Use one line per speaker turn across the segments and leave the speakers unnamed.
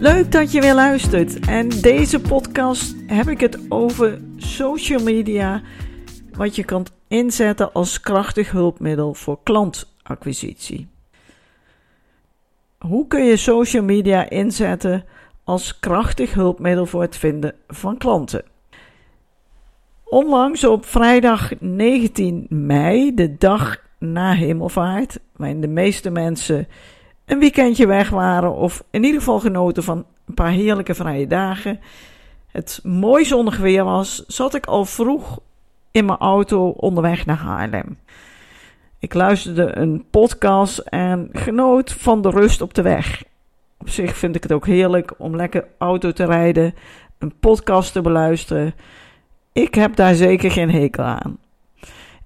Leuk dat je weer luistert. En deze podcast heb ik het over social media, wat je kan inzetten als krachtig hulpmiddel voor klantacquisitie. Hoe kun je social media inzetten als krachtig hulpmiddel voor het vinden van klanten? Onlangs op vrijdag 19 mei, de dag na hemelvaart, waarin de meeste mensen een weekendje weg waren of in ieder geval genoten van een paar heerlijke vrije dagen. Het mooi zonnig weer was, zat ik al vroeg in mijn auto onderweg naar Haarlem. Ik luisterde een podcast en genoot van de rust op de weg. Op zich vind ik het ook heerlijk om lekker auto te rijden, een podcast te beluisteren. Ik heb daar zeker geen hekel aan.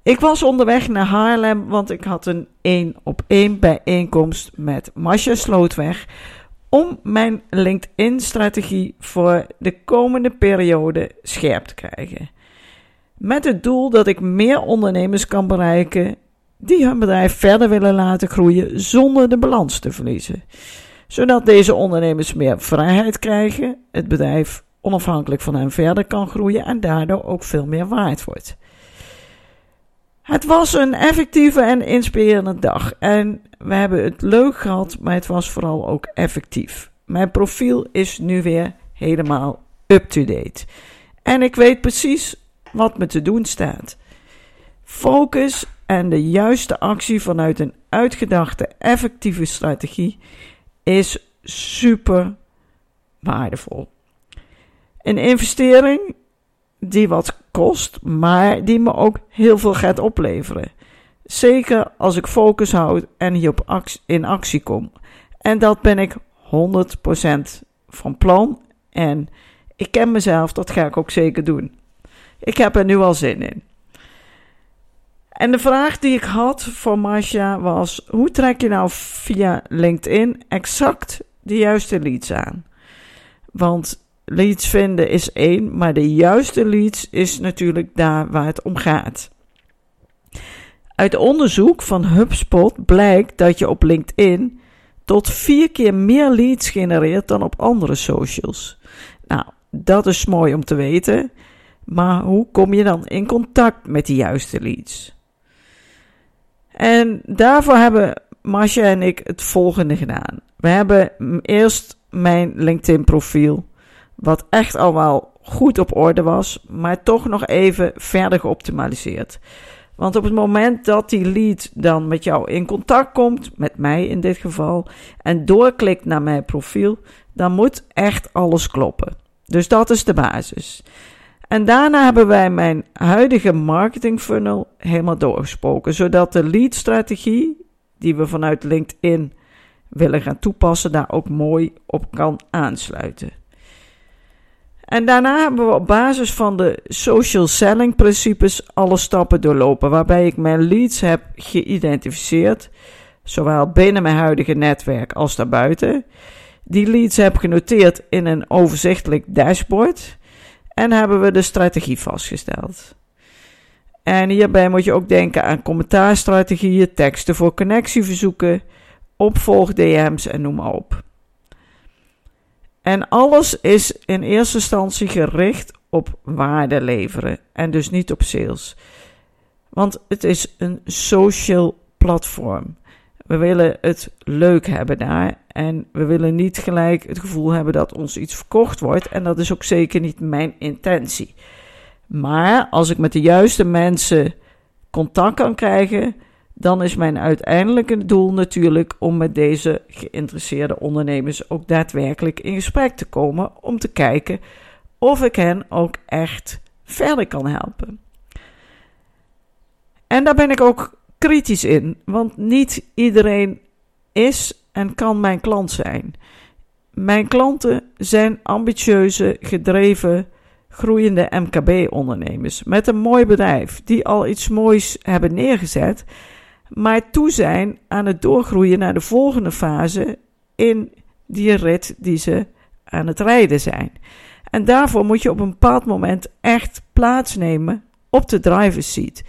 Ik was onderweg naar Haarlem, want ik had een één op één bijeenkomst met Masha Slootweg om mijn LinkedIn-strategie voor de komende periode scherp te krijgen. Met het doel dat ik meer ondernemers kan bereiken die hun bedrijf verder willen laten groeien zonder de balans te verliezen. Zodat deze ondernemers meer vrijheid krijgen, het bedrijf onafhankelijk van hen verder kan groeien en daardoor ook veel meer waard wordt. Het was een effectieve en inspirerende dag. En we hebben het leuk gehad, maar het was vooral ook effectief. Mijn profiel is nu weer helemaal up-to-date. En ik weet precies wat me te doen staat. Focus en de juiste actie vanuit een uitgedachte, effectieve strategie is super waardevol. Een investering die wat kost, maar die me ook heel veel gaat opleveren. Zeker als ik focus houd en hierop in actie kom. En dat ben ik 100% van plan. En ik ken mezelf, dat ga ik ook zeker doen. Ik heb er nu al zin in. En de vraag die ik had voor Marcia was: hoe trek je nou via LinkedIn exact de juiste leads aan? Want leads vinden is één, maar de juiste leads is natuurlijk daar waar het om gaat. Uit onderzoek van HubSpot blijkt dat je op LinkedIn tot vier keer meer leads genereert dan op andere socials. Nou, dat is mooi om te weten, maar hoe kom je dan in contact met die juiste leads? En daarvoor hebben Marcia en ik het volgende gedaan. We hebben eerst mijn LinkedIn profiel wat echt al wel goed op orde was, maar toch nog even verder geoptimaliseerd. Want op het moment dat die lead dan met jou in contact komt, met mij in dit geval, en doorklikt naar mijn profiel, dan moet echt alles kloppen. Dus dat is de basis. En daarna hebben wij mijn huidige marketing funnel helemaal doorgesproken, zodat de lead strategie die we vanuit LinkedIn willen gaan toepassen, daar ook mooi op kan aansluiten. En daarna hebben we op basis van de social selling principes alle stappen doorlopen, waarbij ik mijn leads heb geïdentificeerd, zowel binnen mijn huidige netwerk als daarbuiten. Die leads heb genoteerd in een overzichtelijk dashboard en hebben we de strategie vastgesteld. En hierbij moet je ook denken aan commentaarstrategieën, teksten voor connectieverzoeken, opvolg DM's en noem maar op. En alles is in eerste instantie gericht op waarde leveren en dus niet op sales. Want het is een social platform. We willen het leuk hebben daar en we willen niet gelijk het gevoel hebben dat ons iets verkocht wordt en dat is ook zeker niet mijn intentie. Maar als ik met de juiste mensen contact kan krijgen, dan is mijn uiteindelijke doel natuurlijk om met deze geïnteresseerde ondernemers ook daadwerkelijk in gesprek te komen om te kijken of ik hen ook echt verder kan helpen. En daar ben ik ook kritisch in, want niet iedereen is en kan mijn klant zijn. Mijn klanten zijn ambitieuze, gedreven, groeiende MKB-ondernemers met een mooi bedrijf die al iets moois hebben neergezet, maar toe zijn aan het doorgroeien naar de volgende fase in die rit die ze aan het rijden zijn. En daarvoor moet je op een bepaald moment echt plaatsnemen op de driver's seat.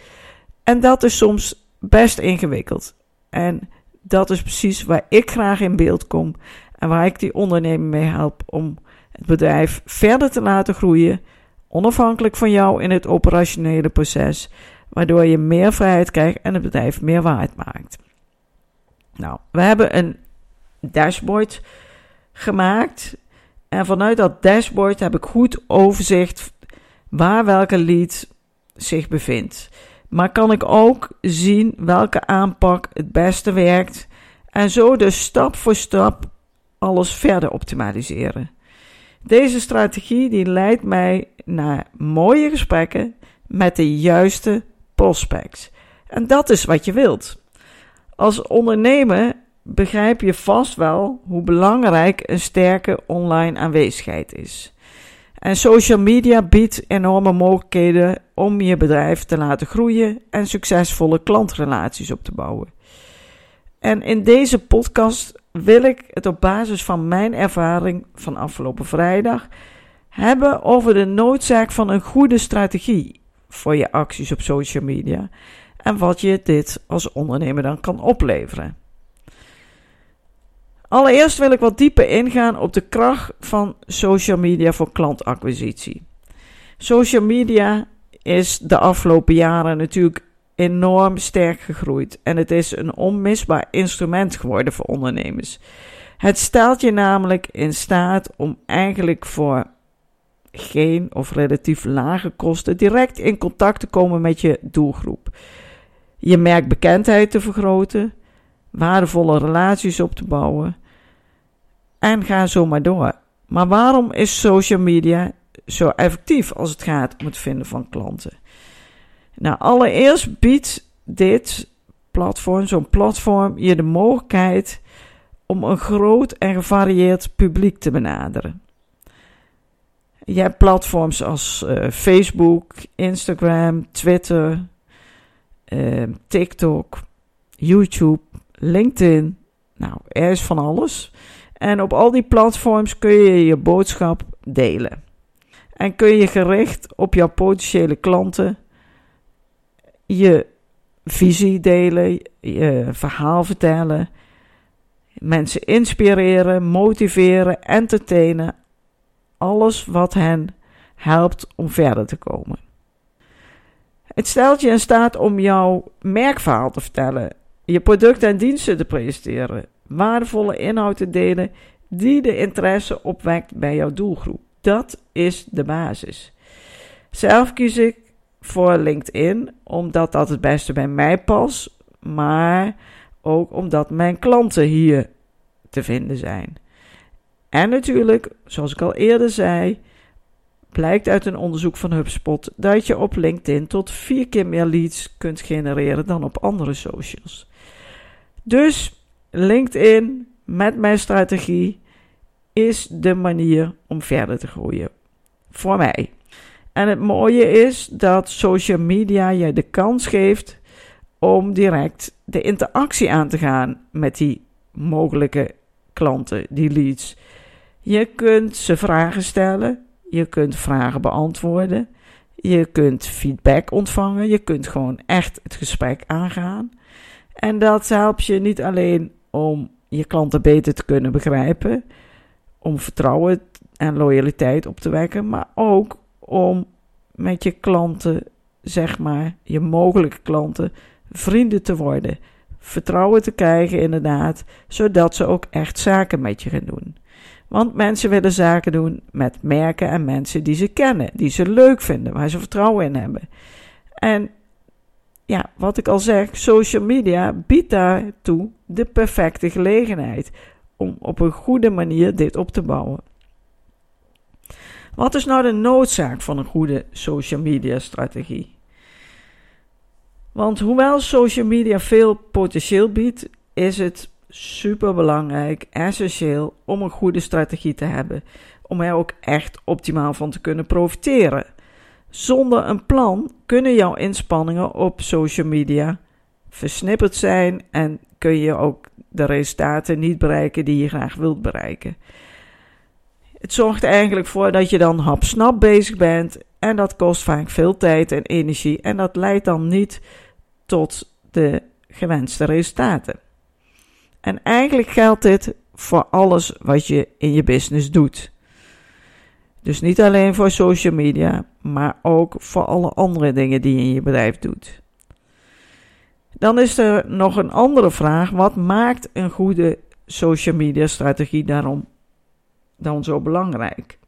En dat is soms best ingewikkeld. En dat is precies waar ik graag in beeld kom en waar ik die ondernemer mee help om het bedrijf verder te laten groeien, onafhankelijk van jou in het operationele proces, waardoor je meer vrijheid krijgt en het bedrijf meer waard maakt. Nou, we hebben een dashboard gemaakt en vanuit dat dashboard heb ik goed overzicht waar welke lead zich bevindt. Maar kan ik ook zien welke aanpak het beste werkt en zo dus stap voor stap alles verder optimaliseren. Deze strategie die leidt mij naar mooie gesprekken met de juiste prospects. En dat is wat je wilt. Als ondernemer begrijp je vast wel hoe belangrijk een sterke online aanwezigheid is. En social media biedt enorme mogelijkheden om je bedrijf te laten groeien en succesvolle klantrelaties op te bouwen. En in deze podcast wil ik het op basis van mijn ervaring van afgelopen vrijdag hebben over de noodzaak van een goede strategie voor je acties op social media en wat je dit als ondernemer dan kan opleveren. Allereerst wil ik wat dieper ingaan op de kracht van social media voor klantacquisitie. Social media is de afgelopen jaren natuurlijk enorm sterk gegroeid en het is een onmisbaar instrument geworden voor ondernemers. Het stelt je namelijk in staat om eigenlijk voor geen of relatief lage kosten direct in contact te komen met je doelgroep. Je merkbekendheid te vergroten, waardevolle relaties op te bouwen en ga zo maar door. Maar waarom is social media zo effectief als het gaat om het vinden van klanten? Nou, allereerst biedt dit platform, zo'n platform, je de mogelijkheid om een groot en gevarieerd publiek te benaderen. Je hebt platforms als uh, Facebook, Instagram, Twitter, uh, TikTok, YouTube, LinkedIn. Nou, er is van alles. En op al die platforms kun je je boodschap delen. En kun je gericht op jouw potentiële klanten je visie delen, je verhaal vertellen, mensen inspireren, motiveren, entertainen. Alles wat hen helpt om verder te komen. Het stelt je in staat om jouw merkverhaal te vertellen, je producten en diensten te presenteren, waardevolle inhoud te delen die de interesse opwekt bij jouw doelgroep. Dat is de basis. Zelf kies ik voor LinkedIn omdat dat het beste bij mij past, maar ook omdat mijn klanten hier te vinden zijn. En natuurlijk, zoals ik al eerder zei, blijkt uit een onderzoek van HubSpot dat je op LinkedIn tot vier keer meer leads kunt genereren dan op andere socials. Dus LinkedIn met mijn strategie is de manier om verder te groeien. Voor mij. En het mooie is dat social media je de kans geeft om direct de interactie aan te gaan met die mogelijke klanten, die leads. Je kunt ze vragen stellen, je kunt vragen beantwoorden, je kunt feedback ontvangen, je kunt gewoon echt het gesprek aangaan. En dat helpt je niet alleen om je klanten beter te kunnen begrijpen, om vertrouwen en loyaliteit op te wekken, maar ook om met je klanten, zeg maar, je mogelijke klanten, vrienden te worden. Vertrouwen te krijgen, inderdaad, zodat ze ook echt zaken met je gaan doen. Want mensen willen zaken doen met merken en mensen die ze kennen, die ze leuk vinden, waar ze vertrouwen in hebben. En ja, wat ik al zeg, social media biedt daartoe de perfecte gelegenheid om op een goede manier dit op te bouwen. Wat is nou de noodzaak van een goede social media strategie? Want hoewel social media veel potentieel biedt, is het super belangrijk, essentieel om een goede strategie te hebben. Om er ook echt optimaal van te kunnen profiteren. Zonder een plan kunnen jouw inspanningen op social media versnipperd zijn en kun je ook de resultaten niet bereiken die je graag wilt bereiken. Het zorgt eigenlijk voor dat je dan hapsnap bezig bent en dat kost vaak veel tijd en energie en dat leidt dan niet tot de gewenste resultaten. En eigenlijk geldt dit voor alles wat je in je business doet. Dus niet alleen voor social media, maar ook voor alle andere dingen die je in je bedrijf doet. Dan is er nog een andere vraag: wat maakt een goede social media strategie daarom dan zo belangrijk?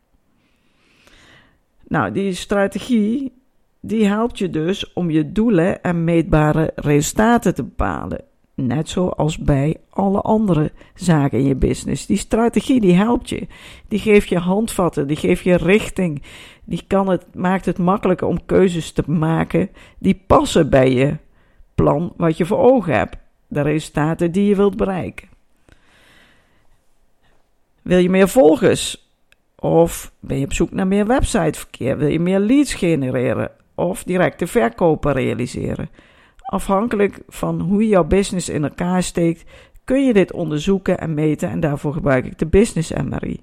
Nou, die strategie die helpt je dus om je doelen en meetbare resultaten te bepalen. Net zoals bij alle andere zaken in je business. Die strategie die helpt je. Die geeft je handvatten, die geeft je richting. Die kan het, maakt het makkelijker om keuzes te maken die passen bij je plan wat je voor ogen hebt. De resultaten die je wilt bereiken. Wil je meer volgers? Of ben je op zoek naar meer websiteverkeer? Wil je meer leads genereren? Of directe verkopen realiseren? Afhankelijk van hoe jouw business in elkaar steekt, kun je dit onderzoeken en meten en daarvoor gebruik ik de Business MRI.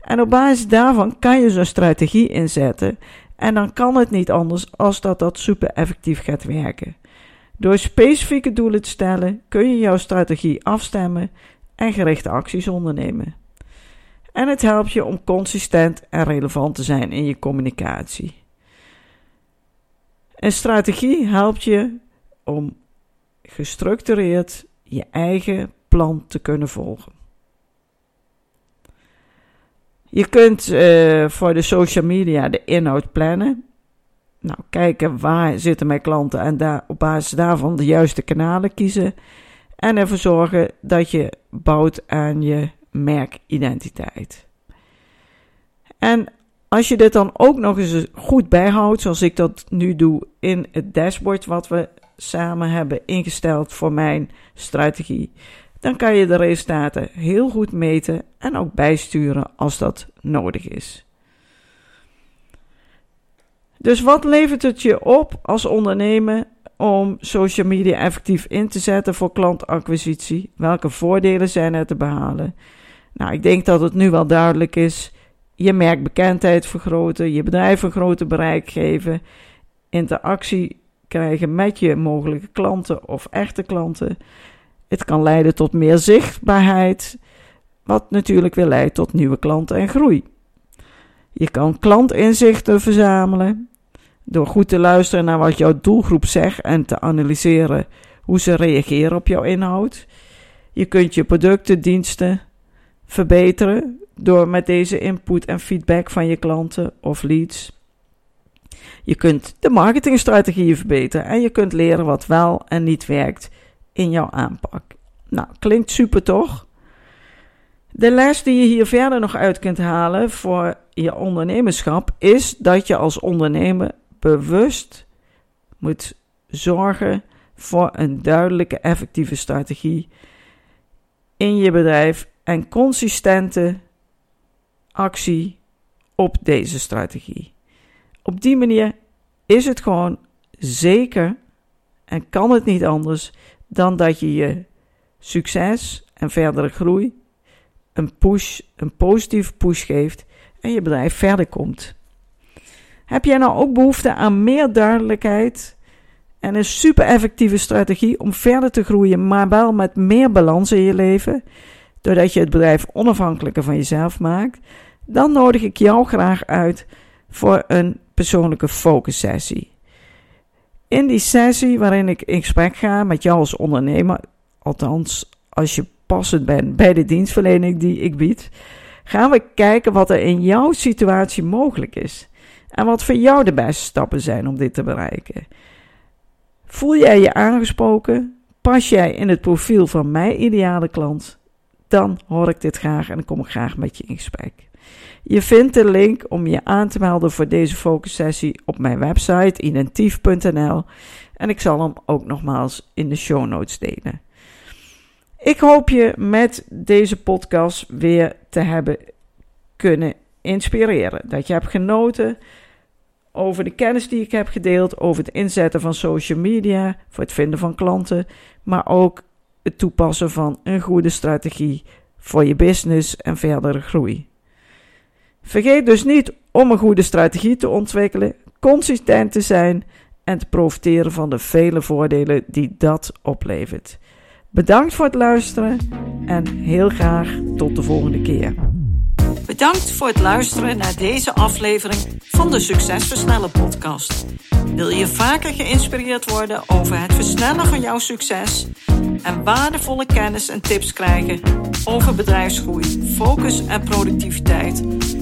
En op basis daarvan kan je zo'n strategie inzetten en dan kan het niet anders als dat dat super effectief gaat werken. Door specifieke doelen te stellen kun je jouw strategie afstemmen en gerichte acties ondernemen. En het helpt je om consistent en relevant te zijn in je communicatie. Een strategie helpt je om gestructureerd je eigen plan te kunnen volgen. Je kunt uh, voor de social media de inhoud plannen. Nou, kijken waar zitten mijn klanten en daar, op basis daarvan de juiste kanalen kiezen. En ervoor zorgen dat je bouwt aan je merkidentiteit. En als je dit dan ook nog eens goed bijhoudt, zoals ik dat nu doe in het dashboard wat we samen hebben ingesteld voor mijn strategie, dan kan je de resultaten heel goed meten en ook bijsturen als dat nodig is. Dus wat levert het je op als ondernemer om social media effectief in te zetten voor klantacquisitie? Welke voordelen zijn er te behalen? Nou, ik denk dat het nu wel duidelijk is. Je merkbekendheid vergroten, je bedrijf een groter bereik geven, interactie krijgen met je mogelijke klanten of echte klanten. Het kan leiden tot meer zichtbaarheid, wat natuurlijk weer leidt tot nieuwe klanten en groei. Je kan klantinzichten verzamelen door goed te luisteren naar wat jouw doelgroep zegt en te analyseren hoe ze reageren op jouw inhoud. Je kunt je producten, diensten verbeteren door met deze input en feedback van je klanten of leads. Je kunt de marketingstrategieën verbeteren en je kunt leren wat wel en niet werkt in jouw aanpak. Nou, klinkt super toch? De les die je hier verder nog uit kunt halen voor je ondernemerschap is dat je als ondernemer bewust moet zorgen voor een duidelijke, effectieve strategie in je bedrijf en consistente actie op deze strategie. Op die manier is het gewoon zeker en kan het niet anders dan dat je je succes en verdere groei een push, een positieve push geeft en je bedrijf verder komt. Heb jij nou ook behoefte aan meer duidelijkheid en een super effectieve strategie om verder te groeien, maar wel met meer balans in je leven, doordat je het bedrijf onafhankelijker van jezelf maakt? Dan nodig ik jou graag uit voor een persoonlijke focus sessie. In die sessie waarin ik in gesprek ga met jou als ondernemer, althans als je passend bent bij de dienstverlening die ik bied, gaan we kijken wat er in jouw situatie mogelijk is. En wat voor jou de beste stappen zijn om dit te bereiken. Voel jij je aangesproken? Pas jij in het profiel van mijn ideale klant? Dan hoor ik dit graag en dan kom ik graag met je in gesprek. Je vindt de link om je aan te melden voor deze focussessie op mijn website identief.nl en ik zal hem ook nogmaals in de show notes delen. Ik hoop je met deze podcast weer te hebben kunnen inspireren. Dat je hebt genoten over de kennis die ik heb gedeeld, over het inzetten van social media voor het vinden van klanten, maar ook het toepassen van een goede strategie voor je business en verdere groei. Vergeet dus niet om een goede strategie te ontwikkelen, consistent te zijn en te profiteren van de vele voordelen die dat oplevert. Bedankt voor het luisteren en heel graag tot de volgende keer.
Bedankt voor het luisteren naar deze aflevering van de Succesversnellen podcast. Wil je vaker geïnspireerd worden over het versnellen van jouw succes en waardevolle kennis en tips krijgen over bedrijfsgroei, focus en productiviteit,